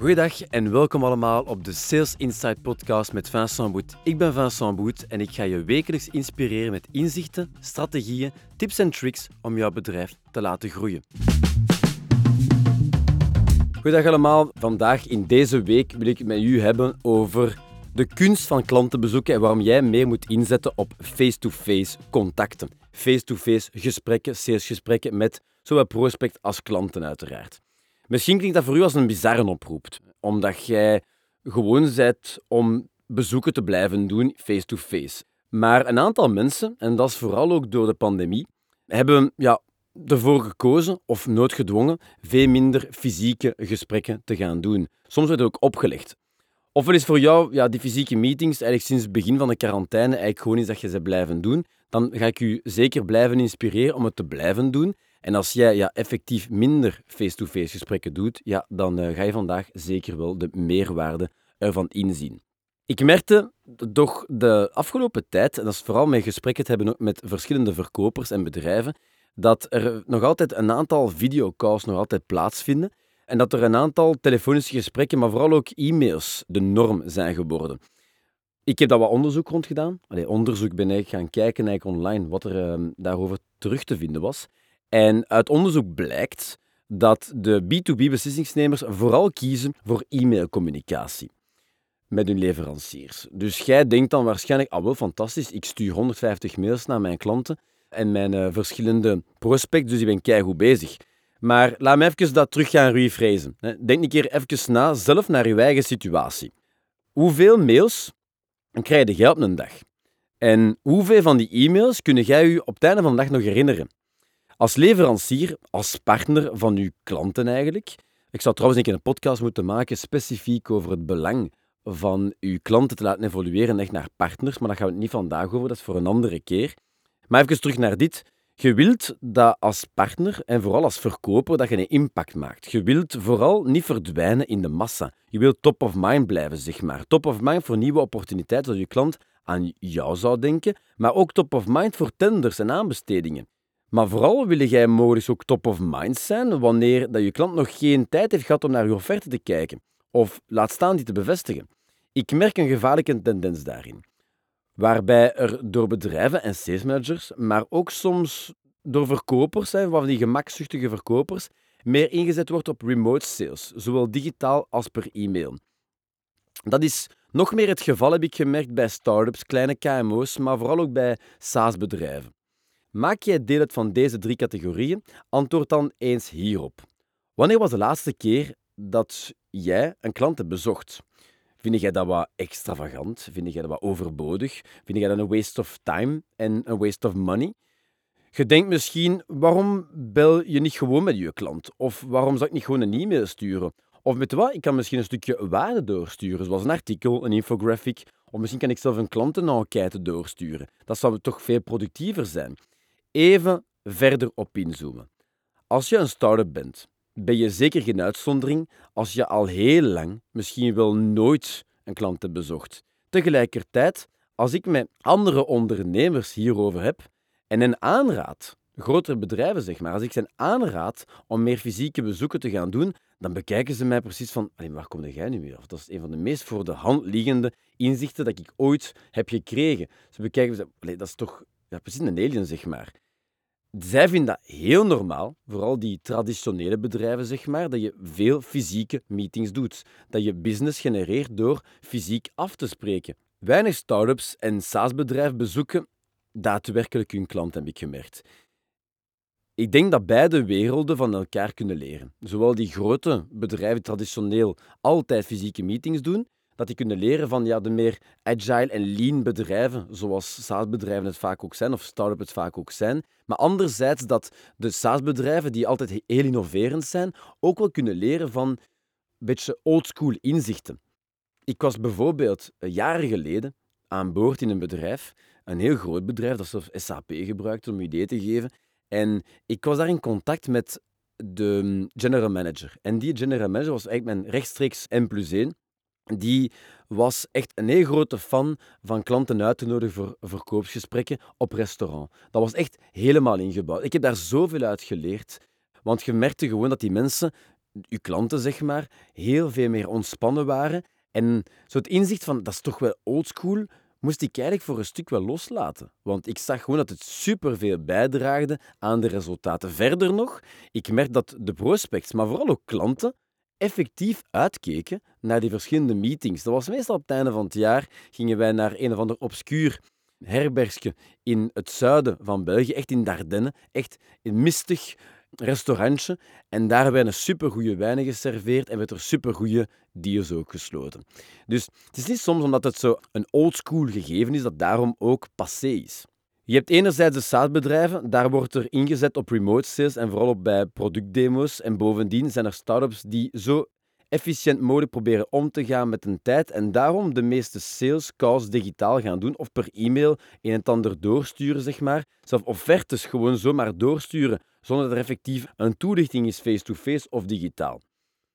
Goedendag en welkom allemaal op de Sales Insight podcast met Vincent Boet. Ik ben Vincent Boet en ik ga je wekelijks inspireren met inzichten, strategieën, tips en tricks om jouw bedrijf te laten groeien. Goedendag allemaal. Vandaag in deze week wil ik het met u hebben over de kunst van klanten bezoeken en waarom jij meer moet inzetten op face-to-face contacten. Face-to-face gesprekken, salesgesprekken met zowel prospect als klanten uiteraard. Misschien klinkt dat voor u als een bizarre oproep, omdat jij gewoon bent om bezoeken te blijven doen face-to-face. Maar een aantal mensen, en dat is vooral ook door de pandemie, hebben ja, ervoor gekozen, of noodgedwongen, veel minder fysieke gesprekken te gaan doen. Soms wordt het ook opgelegd. Ofwel is voor jou ja, die fysieke meetings eigenlijk sinds het begin van de quarantaine eigenlijk gewoon iets dat je ze blijven doen. Dan ga ik u zeker blijven inspireren om het te blijven doen. En als jij ja, effectief minder face-to-face gesprekken doet, ja, dan uh, ga je vandaag zeker wel de meerwaarde ervan inzien. Ik merkte toch de afgelopen tijd, en dat is vooral met gesprekken te hebben met verschillende verkopers en bedrijven, dat er nog altijd een aantal videocalls nog altijd plaatsvinden en dat er een aantal telefonische gesprekken, maar vooral ook e-mails, de norm zijn geworden. Ik heb daar wat onderzoek rond gedaan. Onderzoek ben ik gaan kijken eigenlijk online wat er uh, daarover terug te vinden was. En uit onderzoek blijkt dat de B2B-beslissingsnemers vooral kiezen voor e-mailcommunicatie met hun leveranciers. Dus jij denkt dan waarschijnlijk, ah wel, fantastisch, ik stuur 150 mails naar mijn klanten en mijn uh, verschillende prospects, dus ik ben keigoed bezig. Maar laat me even dat terug gaan rephrasen. Denk een keer even na, zelf naar je eigen situatie. Hoeveel mails krijg je op een dag? En hoeveel van die e-mails kun jij je op het einde van de dag nog herinneren? Als leverancier, als partner van uw klanten eigenlijk. Ik zou trouwens een keer een podcast moeten maken specifiek over het belang van uw klanten te laten evolueren echt naar partners, maar daar gaan we het niet vandaag over, dat is voor een andere keer. Maar even terug naar dit. Je wilt dat als partner en vooral als verkoper dat je een impact maakt. Je wilt vooral niet verdwijnen in de massa. Je wilt top of mind blijven, zeg maar. Top of mind voor nieuwe opportuniteiten, zodat je klant aan jou zou denken, maar ook top of mind voor tenders en aanbestedingen. Maar vooral wil jij mogelijk ook top of mind zijn wanneer dat je klant nog geen tijd heeft gehad om naar je offerte te kijken. Of laat staan die te bevestigen. Ik merk een gevaarlijke tendens daarin waarbij er door bedrijven en salesmanagers, maar ook soms door verkopers, van die gemakzuchtige verkopers, meer ingezet wordt op remote sales, zowel digitaal als per e-mail. Dat is nog meer het geval, heb ik gemerkt, bij startups, kleine KMO's, maar vooral ook bij SaaS-bedrijven. Maak jij deel uit van deze drie categorieën? Antwoord dan eens hierop. Wanneer was de laatste keer dat jij een klant hebt bezocht? Vind jij dat wat extravagant? Vind jij dat wat overbodig? Vind jij dat een waste of time en een waste of money? Je denkt misschien, waarom bel je niet gewoon met je klant? Of waarom zou ik niet gewoon een e-mail sturen? Of met wat? Ik kan misschien een stukje waarde doorsturen, zoals een artikel, een infographic. Of misschien kan ik zelf een klantenenquête doorsturen. Dat zou toch veel productiever zijn. Even verder op inzoomen. Als je een start-up bent ben je zeker geen uitzondering als je al heel lang, misschien wel nooit, een klant hebt bezocht. Tegelijkertijd, als ik met andere ondernemers hierover heb en een aanraad, grotere bedrijven zeg maar, als ik ze aanraad om meer fysieke bezoeken te gaan doen, dan bekijken ze mij precies van, waar kom jij nu weer? Of dat is een van de meest voor de hand liggende inzichten dat ik ooit heb gekregen. Ze bekijken me, dat is toch ja, precies een alien, zeg maar. Zij vinden dat heel normaal, vooral die traditionele bedrijven, zeg maar, dat je veel fysieke meetings doet. Dat je business genereert door fysiek af te spreken. Weinig start-ups en SaaS-bedrijven bezoeken daadwerkelijk hun klant, heb ik gemerkt. Ik denk dat beide werelden van elkaar kunnen leren. Zowel die grote bedrijven traditioneel altijd fysieke meetings doen, dat die kunnen leren van ja, de meer agile en lean bedrijven, zoals SaaS-bedrijven het vaak ook zijn, of start-up het vaak ook zijn. Maar anderzijds dat de SaaS-bedrijven, die altijd heel innoverend zijn, ook wel kunnen leren van een beetje oldschool inzichten. Ik was bijvoorbeeld eh, jaren geleden aan boord in een bedrijf, een heel groot bedrijf, dat zelfs SAP gebruikte om idee te geven. En ik was daar in contact met de mm, general manager. En die general manager was eigenlijk mijn rechtstreeks M plus 1 die was echt een heel grote fan van klanten uit te nodigen voor verkoopsgesprekken op restaurant. Dat was echt helemaal ingebouwd. Ik heb daar zoveel uit geleerd. Want je merkte gewoon dat die mensen uw klanten, zeg maar, heel veel meer ontspannen waren. En zo het inzicht van, dat is toch wel oldschool, moest ik eigenlijk voor een stuk wel loslaten. Want ik zag gewoon dat het superveel bijdraagde aan de resultaten. Verder nog, ik merk dat de prospects, maar vooral ook klanten, effectief uitkeken naar die verschillende meetings. Dat was meestal op het einde van het jaar, gingen wij naar een of ander obscuur herbergje in het zuiden van België, echt in Dardenne, echt een mistig restaurantje. En daar werden supergoeie wijnen geserveerd en werd er supergoeie deals ook gesloten. Dus het is niet soms omdat het zo een oldschool gegeven is, dat daarom ook passé is. Je hebt enerzijds de SaaS-bedrijven, daar wordt er ingezet op remote sales en vooral op bij productdemo's. En bovendien zijn er startups die zo efficiënt mogelijk proberen om te gaan met een tijd en daarom de meeste sales calls digitaal gaan doen of per e-mail een en ander doorsturen, zeg maar. Zelf offertes gewoon zomaar doorsturen zonder dat er effectief een toelichting is face-to-face of digitaal.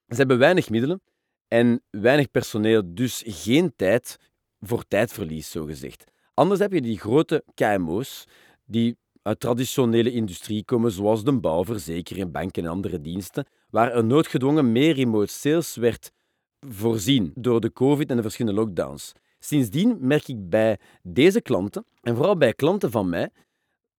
Ze hebben weinig middelen en weinig personeel, dus geen tijd voor tijdverlies, zogezegd. Anders heb je die grote KMO's die uit traditionele industrie komen, zoals de bouw, verzekering, banken en andere diensten, waar er noodgedwongen meer remote sales werd voorzien door de COVID en de verschillende lockdowns. Sindsdien merk ik bij deze klanten, en vooral bij klanten van mij,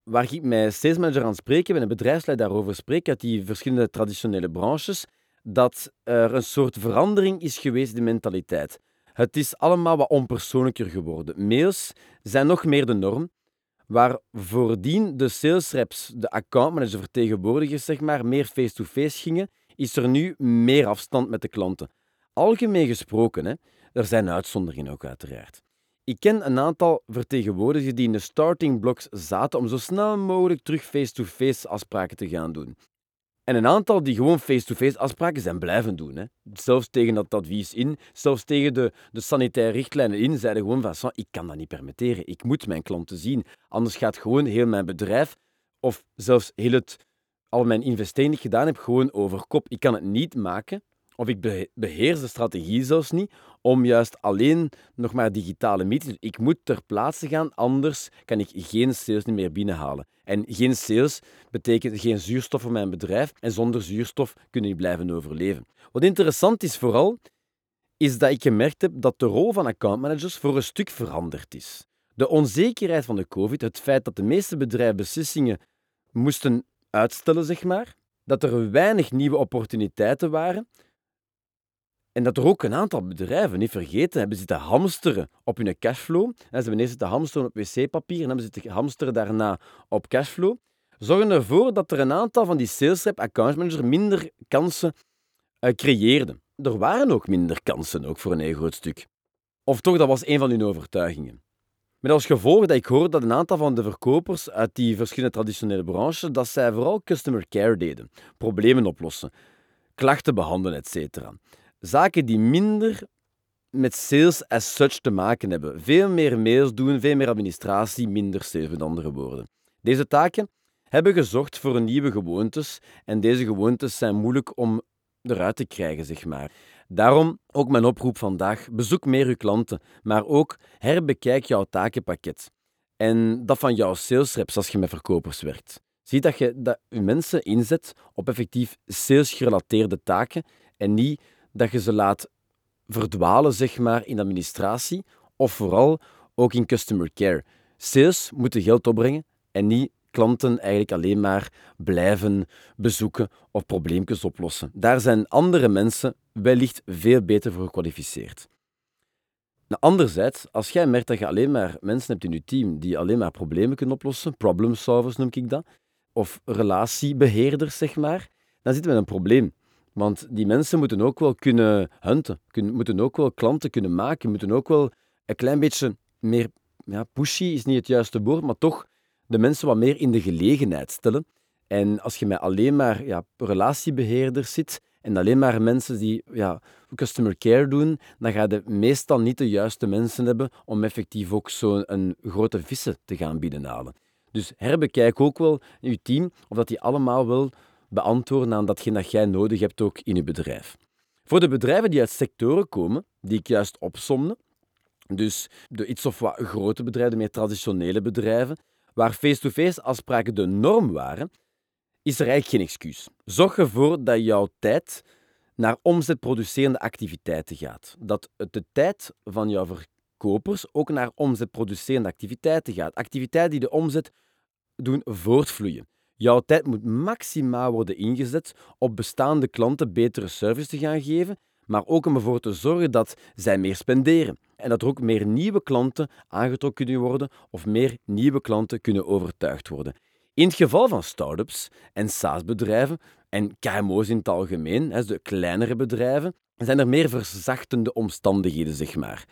waar ik met salesmanager aan spreken ben, een bedrijfsleider daarover spreek, uit die verschillende traditionele branches, dat er een soort verandering is geweest in de mentaliteit. Het is allemaal wat onpersoonlijker geworden. Mails zijn nog meer de norm, waar voordien de sales reps, de accountmanager, vertegenwoordigers, zeg maar, meer face-to-face gingen, is er nu meer afstand met de klanten. Algemeen gesproken, hè, er zijn uitzonderingen ook uiteraard. Ik ken een aantal vertegenwoordigers die in de starting blocks zaten om zo snel mogelijk terug face-to-face afspraken te gaan doen. En een aantal die gewoon face-to-face afspraken zijn blijven doen. Hè. Zelfs tegen dat advies in, zelfs tegen de, de sanitaire richtlijnen in, zeiden gewoon van, ik kan dat niet permitteren. Ik moet mijn klanten zien. Anders gaat gewoon heel mijn bedrijf, of zelfs heel het, al mijn investering die ik gedaan heb, gewoon over kop. Ik kan het niet maken of ik beheers de strategie zelfs niet om juist alleen nog maar digitale meetings. Ik moet ter plaatse gaan, anders kan ik geen sales meer binnenhalen. En geen sales betekent geen zuurstof voor mijn bedrijf. En zonder zuurstof kunnen die blijven overleven. Wat interessant is vooral, is dat ik gemerkt heb dat de rol van accountmanagers voor een stuk veranderd is. De onzekerheid van de COVID, het feit dat de meeste bedrijven beslissingen moesten uitstellen, zeg maar, dat er weinig nieuwe opportuniteiten waren, en dat er ook een aantal bedrijven, niet vergeten, hebben zitten hamsteren op hun cashflow. ze hebben eerst zitten hamsteren op wc-papier en hebben zitten hamsteren daarna op cashflow. Zorgen ervoor dat er een aantal van die sales rep account minder kansen uh, creëerden. Er waren ook minder kansen, ook voor een heel groot stuk. Of toch, dat was een van hun overtuigingen. Met als gevolg dat ik hoorde dat een aantal van de verkopers uit die verschillende traditionele branches, dat zij vooral customer care deden. Problemen oplossen, klachten behandelen, etc zaken die minder met sales as such te maken hebben. Veel meer mails doen, veel meer administratie, minder sales met andere woorden. Deze taken hebben gezorgd voor nieuwe gewoontes en deze gewoontes zijn moeilijk om eruit te krijgen, zeg maar. Daarom ook mijn oproep vandaag: bezoek meer uw klanten, maar ook herbekijk jouw takenpakket. En dat van jouw salesreps als je met verkopers werkt. Zie dat je dat je mensen inzet op effectief salesgerelateerde taken en niet dat je ze laat verdwalen zeg maar, in administratie of vooral ook in customer care. Sales moeten geld opbrengen en niet klanten eigenlijk alleen maar blijven bezoeken of probleempjes oplossen. Daar zijn andere mensen wellicht veel beter voor gekwalificeerd. Anderzijds, als jij merkt dat je alleen maar mensen hebt in je team die alleen maar problemen kunnen oplossen, problem solvers noem ik dat, of relatiebeheerders, zeg maar, dan zitten we met een probleem. Want die mensen moeten ook wel kunnen hunten, kunnen, moeten ook wel klanten kunnen maken, moeten ook wel een klein beetje meer, ja, pushy is niet het juiste woord, maar toch de mensen wat meer in de gelegenheid stellen. En als je met alleen maar ja, relatiebeheerders zit en alleen maar mensen die ja, customer care doen, dan ga je meestal niet de juiste mensen hebben om effectief ook zo'n grote vissen te gaan binnenhalen. Dus herbekijk ook wel je team of dat die allemaal wel beantwoorden aan datgene dat jij nodig hebt ook in je bedrijf. Voor de bedrijven die uit sectoren komen, die ik juist opsomde, dus de iets of wat grote bedrijven, de meer traditionele bedrijven, waar face-to-face afspraken de norm waren, is er eigenlijk geen excuus. Zorg ervoor dat jouw tijd naar omzetproducerende activiteiten gaat. Dat de tijd van jouw verkopers ook naar omzetproducerende activiteiten gaat. Activiteiten die de omzet doen voortvloeien. Jouw tijd moet maximaal worden ingezet op bestaande klanten betere service te gaan geven, maar ook om ervoor te zorgen dat zij meer spenderen en dat er ook meer nieuwe klanten aangetrokken kunnen worden of meer nieuwe klanten kunnen overtuigd worden. In het geval van start-ups en SaaS-bedrijven en KMO's in het algemeen, de kleinere bedrijven, zijn er meer verzachtende omstandigheden, zeg maar.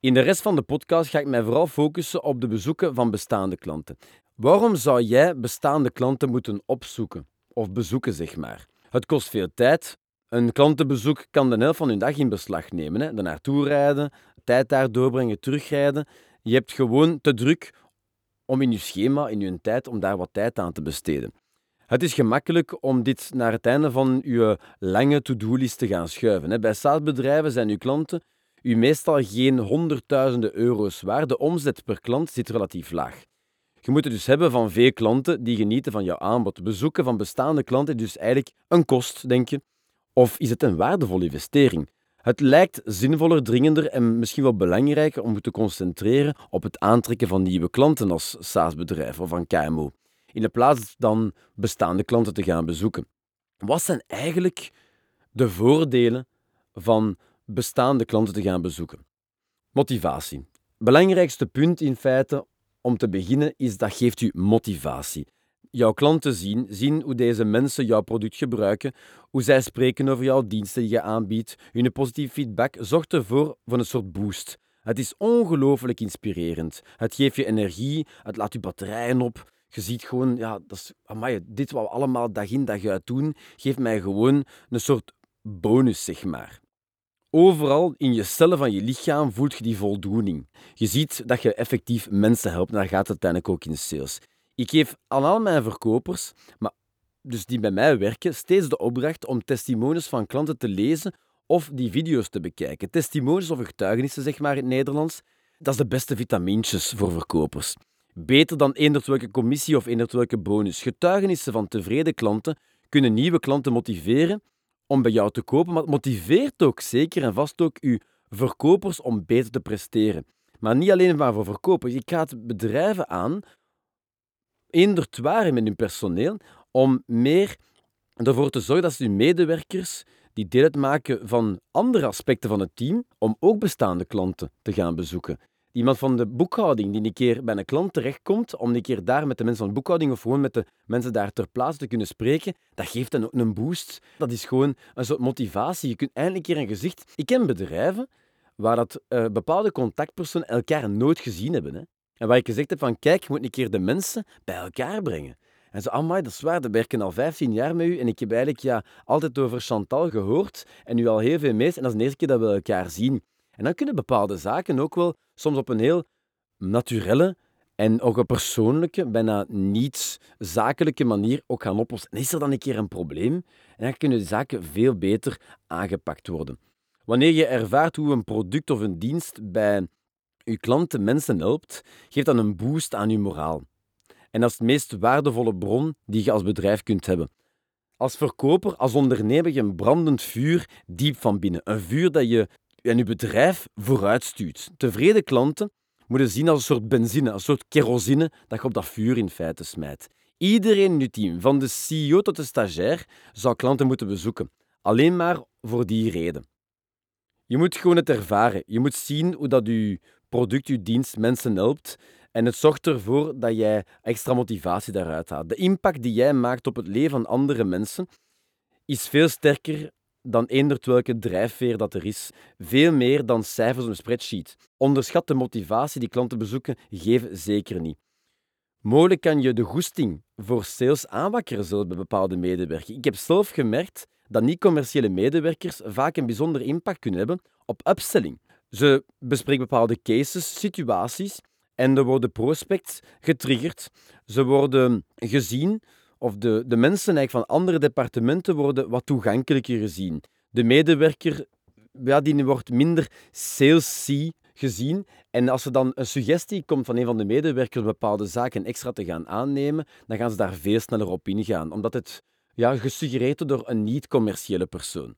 In de rest van de podcast ga ik mij vooral focussen op de bezoeken van bestaande klanten. Waarom zou jij bestaande klanten moeten opzoeken of bezoeken, zeg maar? Het kost veel tijd. Een klantenbezoek kan de helft van je dag in beslag nemen. Hè? Er naartoe rijden, tijd daar doorbrengen, terugrijden. Je hebt gewoon te druk om in je schema, in je tijd, om daar wat tijd aan te besteden. Het is gemakkelijk om dit naar het einde van je lange to-do-list te gaan schuiven. Bij SaaS-bedrijven zijn uw klanten u meestal geen honderdduizenden euro's waard. De omzet per klant zit relatief laag. Je moet het dus hebben van veel klanten die genieten van jouw aanbod. Bezoeken van bestaande klanten is dus eigenlijk een kost, denk je. Of is het een waardevolle investering? Het lijkt zinvoller, dringender en misschien wel belangrijker om te concentreren op het aantrekken van nieuwe klanten als SaaS-bedrijf of van KMO, in plaats dan bestaande klanten te gaan bezoeken. Wat zijn eigenlijk de voordelen van bestaande klanten te gaan bezoeken? Motivatie. Belangrijkste punt in feite om te beginnen is dat geeft u motivatie jouw klanten zien, zien hoe deze mensen jouw product gebruiken, hoe zij spreken over jouw diensten die je aanbiedt. Hun positieve feedback zorgt ervoor voor een soort boost. Het is ongelooflijk inspirerend. Het geeft je energie, het laat je batterijen op. Je ziet gewoon, ja, dat is, dit wat we allemaal dag in dag uit doen, geeft mij gewoon een soort bonus, zeg maar. Overal in je cellen van je lichaam voelt je die voldoening. Je ziet dat je effectief mensen helpt. Daar gaat het uiteindelijk ook in sales. Ik geef aan al mijn verkopers, maar dus die bij mij werken, steeds de opdracht om testimonies van klanten te lezen of die video's te bekijken. Testimonies of getuigenissen, zeg maar in het Nederlands, dat is de beste vitamintjes voor verkopers. Beter dan eender welke commissie of eender welke bonus. Getuigenissen van tevreden klanten kunnen nieuwe klanten motiveren om bij jou te kopen, maar het motiveert ook zeker en vast ook uw verkopers om beter te presteren. Maar niet alleen maar voor verkopers. Ik raad bedrijven aan eenderd waren met hun personeel om meer ervoor te zorgen dat ze hun medewerkers die deel uitmaken van andere aspecten van het team, om ook bestaande klanten te gaan bezoeken. Iemand van de boekhouding die een keer bij een klant terechtkomt, om een keer daar met de mensen van de boekhouding of gewoon met de mensen daar ter plaatse te kunnen spreken, dat geeft dan ook een boost. Dat is gewoon een soort motivatie. Je kunt eindelijk een keer een gezicht... Ik ken bedrijven waar dat, uh, bepaalde contactpersonen elkaar nooit gezien hebben. Hè. En waar ik gezegd heb van, kijk, je moet een keer de mensen bij elkaar brengen. En ze, amai, dat is waar, we werken al 15 jaar met u en ik heb eigenlijk ja, altijd over Chantal gehoord en u al heel veel meest en dat is de eerste keer dat we elkaar zien. En dan kunnen bepaalde zaken ook wel soms op een heel naturelle en ook een persoonlijke, bijna niet zakelijke manier ook gaan oplossen. En is er dan een keer een probleem? En dan kunnen zaken veel beter aangepakt worden. Wanneer je ervaart hoe een product of een dienst bij uw klanten mensen helpt, geeft dan een boost aan uw moraal. En dat is de meest waardevolle bron die je als bedrijf kunt hebben. Als verkoper, als ondernemer, je een brandend vuur diep van binnen. Een vuur dat je en je bedrijf vooruitstuurt. Tevreden klanten moeten zien als een soort benzine, een soort kerosine dat je op dat vuur in feite smijt. Iedereen in je team, van de CEO tot de stagiair, zou klanten moeten bezoeken. Alleen maar voor die reden. Je moet gewoon het ervaren. Je moet zien hoe dat je product, je dienst mensen helpt. En het zorgt ervoor dat jij extra motivatie daaruit haalt. De impact die jij maakt op het leven van andere mensen is veel sterker dan eender welke drijfveer dat er is. Veel meer dan cijfers op een spreadsheet. Onderschat de motivatie die klanten bezoeken geven zeker niet. Mogelijk kan je de goesting voor sales aanwakkeren zelfs bij bepaalde medewerkers. Ik heb zelf gemerkt dat niet-commerciële medewerkers vaak een bijzonder impact kunnen hebben op upselling. Ze bespreken bepaalde cases, situaties en er worden prospects getriggerd. Ze worden gezien, of de, de mensen eigenlijk van andere departementen worden wat toegankelijker gezien. De medewerker ja, die wordt minder salesy gezien. En als er dan een suggestie komt van een van de medewerkers bepaalde zaken extra te gaan aannemen, dan gaan ze daar veel sneller op ingaan, omdat het ja, gesuggereerd wordt door een niet-commerciële persoon.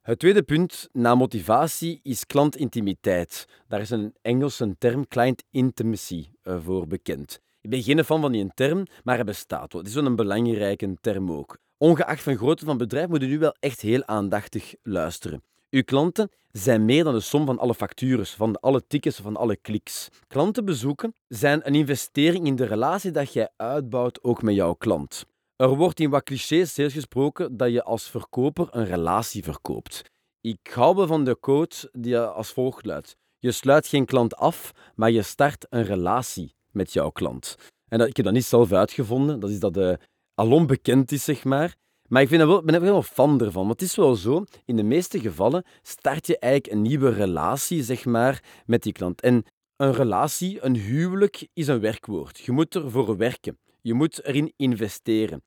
Het tweede punt na motivatie is klantintimiteit. Daar is een Engelse term, client intimacy, eh, voor bekend. Ik ben geen fan van die term, maar hij bestaat wel. Het is wel een belangrijke term ook. Ongeacht van grootte van bedrijf moet u nu wel echt heel aandachtig luisteren. Uw klanten zijn meer dan de som van alle factures, van alle tickets, van alle kliks. Klantenbezoeken zijn een investering in de relatie dat jij uitbouwt ook met jouw klant. Er wordt in wat clichés steeds gesproken dat je als verkoper een relatie verkoopt. Ik hou wel van de quote die als volgt luidt. Je sluit geen klant af, maar je start een relatie met jouw klant. En dat, ik heb dat niet zelf uitgevonden, dat is dat uh, alom bekend is, zeg maar. Maar ik vind wel, ben er wel fan ervan. Want het is wel zo, in de meeste gevallen start je eigenlijk een nieuwe relatie, zeg maar, met die klant. En een relatie, een huwelijk, is een werkwoord. Je moet ervoor werken. Je moet erin investeren.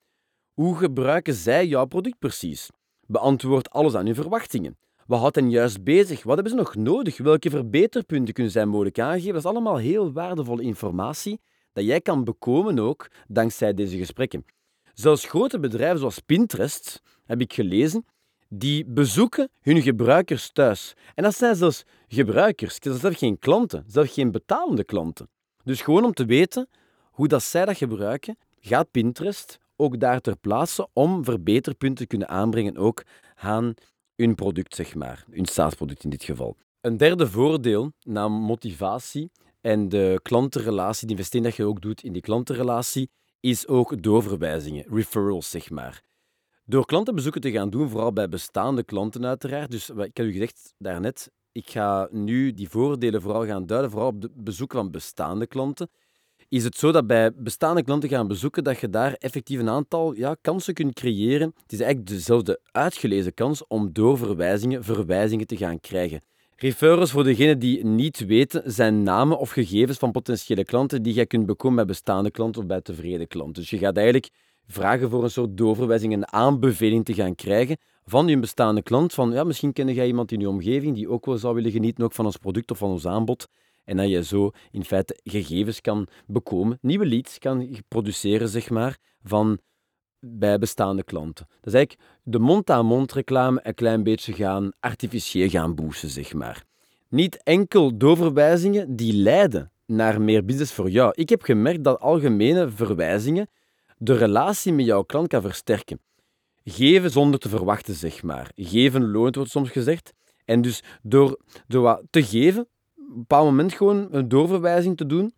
Hoe gebruiken zij jouw product precies? Beantwoord alles aan hun verwachtingen. Wat houdt hen juist bezig? Wat hebben ze nog nodig? Welke verbeterpunten kunnen zij mogelijk aangeven? Dat is allemaal heel waardevolle informatie dat jij kan bekomen ook dankzij deze gesprekken. Zelfs grote bedrijven zoals Pinterest, heb ik gelezen, die bezoeken hun gebruikers thuis. En dat zijn zelfs gebruikers, zelfs geen klanten, zelfs geen betalende klanten. Dus gewoon om te weten hoe dat zij dat gebruiken, gaat Pinterest ook daar ter plaatse om verbeterpunten te kunnen aanbrengen ook aan hun product, zeg maar. Hun SaaS-product in dit geval. Een derde voordeel na motivatie en de klantenrelatie, die investering dat je ook doet in die klantenrelatie, is ook doorverwijzingen, referrals, zeg maar. Door klantenbezoeken te gaan doen, vooral bij bestaande klanten uiteraard. Dus ik heb u gezegd daarnet, ik ga nu die voordelen vooral gaan duiden, vooral op de bezoeken van bestaande klanten is het zo dat bij bestaande klanten gaan bezoeken, dat je daar effectief een aantal ja, kansen kunt creëren. Het is eigenlijk dezelfde uitgelezen kans om door verwijzingen verwijzingen te gaan krijgen. Referrals, voor degenen die niet weten, zijn namen of gegevens van potentiële klanten die jij kunt bekomen bij bestaande klanten of bij tevreden klanten. Dus je gaat eigenlijk vragen voor een soort doorverwijzing, een aanbeveling te gaan krijgen van je bestaande klant. Van ja, misschien ken jij iemand in je omgeving die ook wel zou willen genieten ook van ons product of van ons aanbod. En dat je zo in feite gegevens kan bekomen, nieuwe leads kan produceren, zeg maar, van bij bestaande klanten. Dat is eigenlijk de mond-aan-mond reclame een klein beetje gaan artificieel gaan boosten, zeg maar. Niet enkel doorverwijzingen die leiden naar meer business voor jou. Ik heb gemerkt dat algemene verwijzingen de relatie met jouw klant kan versterken. Geven zonder te verwachten, zeg maar. Geven loont, wordt soms gezegd. En dus door, door wat te geven, een bepaald moment gewoon een doorverwijzing te doen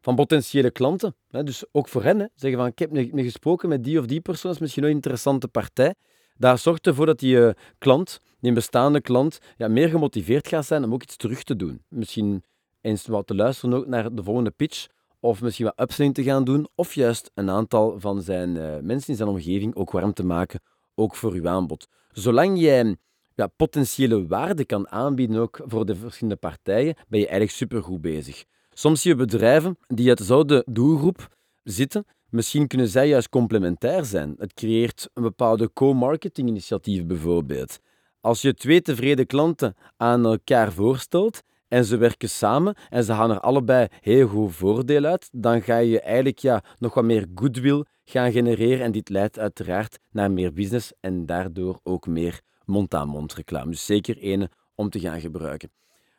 van potentiële klanten. Dus ook voor hen. Zeggen van, ik heb gesproken met die of die persoon, dat is misschien een interessante partij. Daar zorgt ervoor dat die uh, klant, die bestaande klant, ja, meer gemotiveerd gaat zijn om ook iets terug te doen. Misschien eens wat te luisteren ook naar de volgende pitch, of misschien wat upselling te gaan doen, of juist een aantal van zijn uh, mensen in zijn omgeving ook warm te maken, ook voor uw aanbod. Zolang jij ja, potentiële waarde kan aanbieden ook voor de verschillende partijen, ben je eigenlijk supergoed bezig. Soms zie je bedrijven die uit dezelfde doelgroep zitten. Misschien kunnen zij juist complementair zijn. Het creëert een bepaalde co-marketing initiatief bijvoorbeeld. Als je twee tevreden klanten aan elkaar voorstelt en ze werken samen en ze gaan er allebei heel goed voordeel uit, dan ga je eigenlijk ja, nog wat meer goodwill gaan genereren en dit leidt uiteraard naar meer business en daardoor ook meer mond-aan-mond reclame. Dus zeker ene om te gaan gebruiken.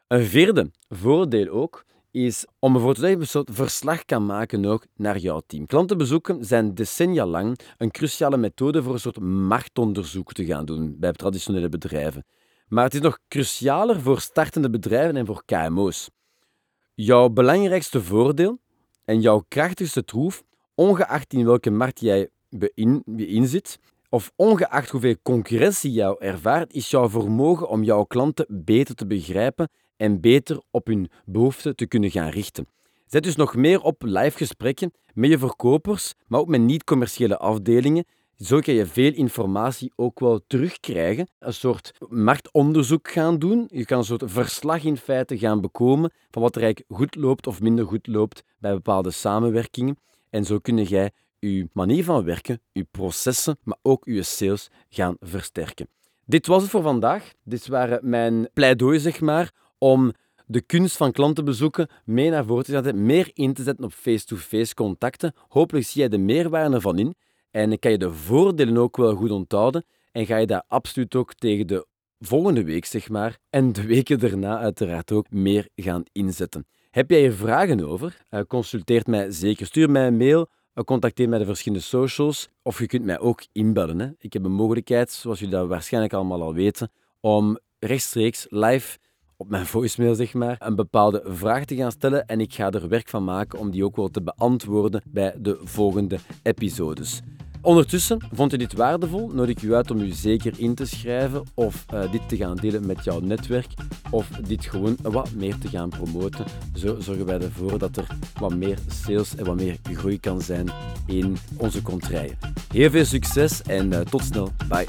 Een vierde voordeel ook is om ervoor te zorgen dat je verslag kan maken ook naar jouw team. Klantenbezoeken zijn decennia lang een cruciale methode voor een soort marktonderzoek te gaan doen bij traditionele bedrijven. Maar het is nog crucialer voor startende bedrijven en voor KMO's. Jouw belangrijkste voordeel en jouw krachtigste troef, ongeacht in welke markt jij in, in zit, of ongeacht hoeveel concurrentie jou ervaart, is jouw vermogen om jouw klanten beter te begrijpen en beter op hun behoeften te kunnen gaan richten. Zet dus nog meer op live gesprekken met je verkopers, maar ook met niet-commerciële afdelingen. Zo kan je veel informatie ook wel terugkrijgen. Een soort marktonderzoek gaan doen. Je kan een soort verslag in feite gaan bekomen van wat er goed loopt of minder goed loopt bij bepaalde samenwerkingen. En zo kun jij uw manier van werken, uw processen, maar ook uw sales gaan versterken. Dit was het voor vandaag. Dit waren mijn pleidooi, zeg maar, om de kunst van klantenbezoeken mee naar voren te zetten, meer in te zetten op face-to-face contacten. Hopelijk zie jij de meerwaarde ervan in en kan je de voordelen ook wel goed onthouden en ga je daar absoluut ook tegen de volgende week, zeg maar, en de weken daarna uiteraard ook meer gaan inzetten. Heb jij hier vragen over? Uh, consulteer mij zeker. Stuur mij een mail, contacteer mij de verschillende socials, of je kunt mij ook inbellen. Hè. Ik heb een mogelijkheid, zoals jullie dat waarschijnlijk allemaal al weten, om rechtstreeks live op mijn voicemail zeg maar, een bepaalde vraag te gaan stellen en ik ga er werk van maken om die ook wel te beantwoorden bij de volgende episodes. Ondertussen, vond je dit waardevol? Nodig ik u uit om u zeker in te schrijven of uh, dit te gaan delen met jouw netwerk of dit gewoon wat meer te gaan promoten. Zo zorgen wij ervoor dat er wat meer sales en wat meer groei kan zijn in onze contraien. Heel veel succes en uh, tot snel. Bye.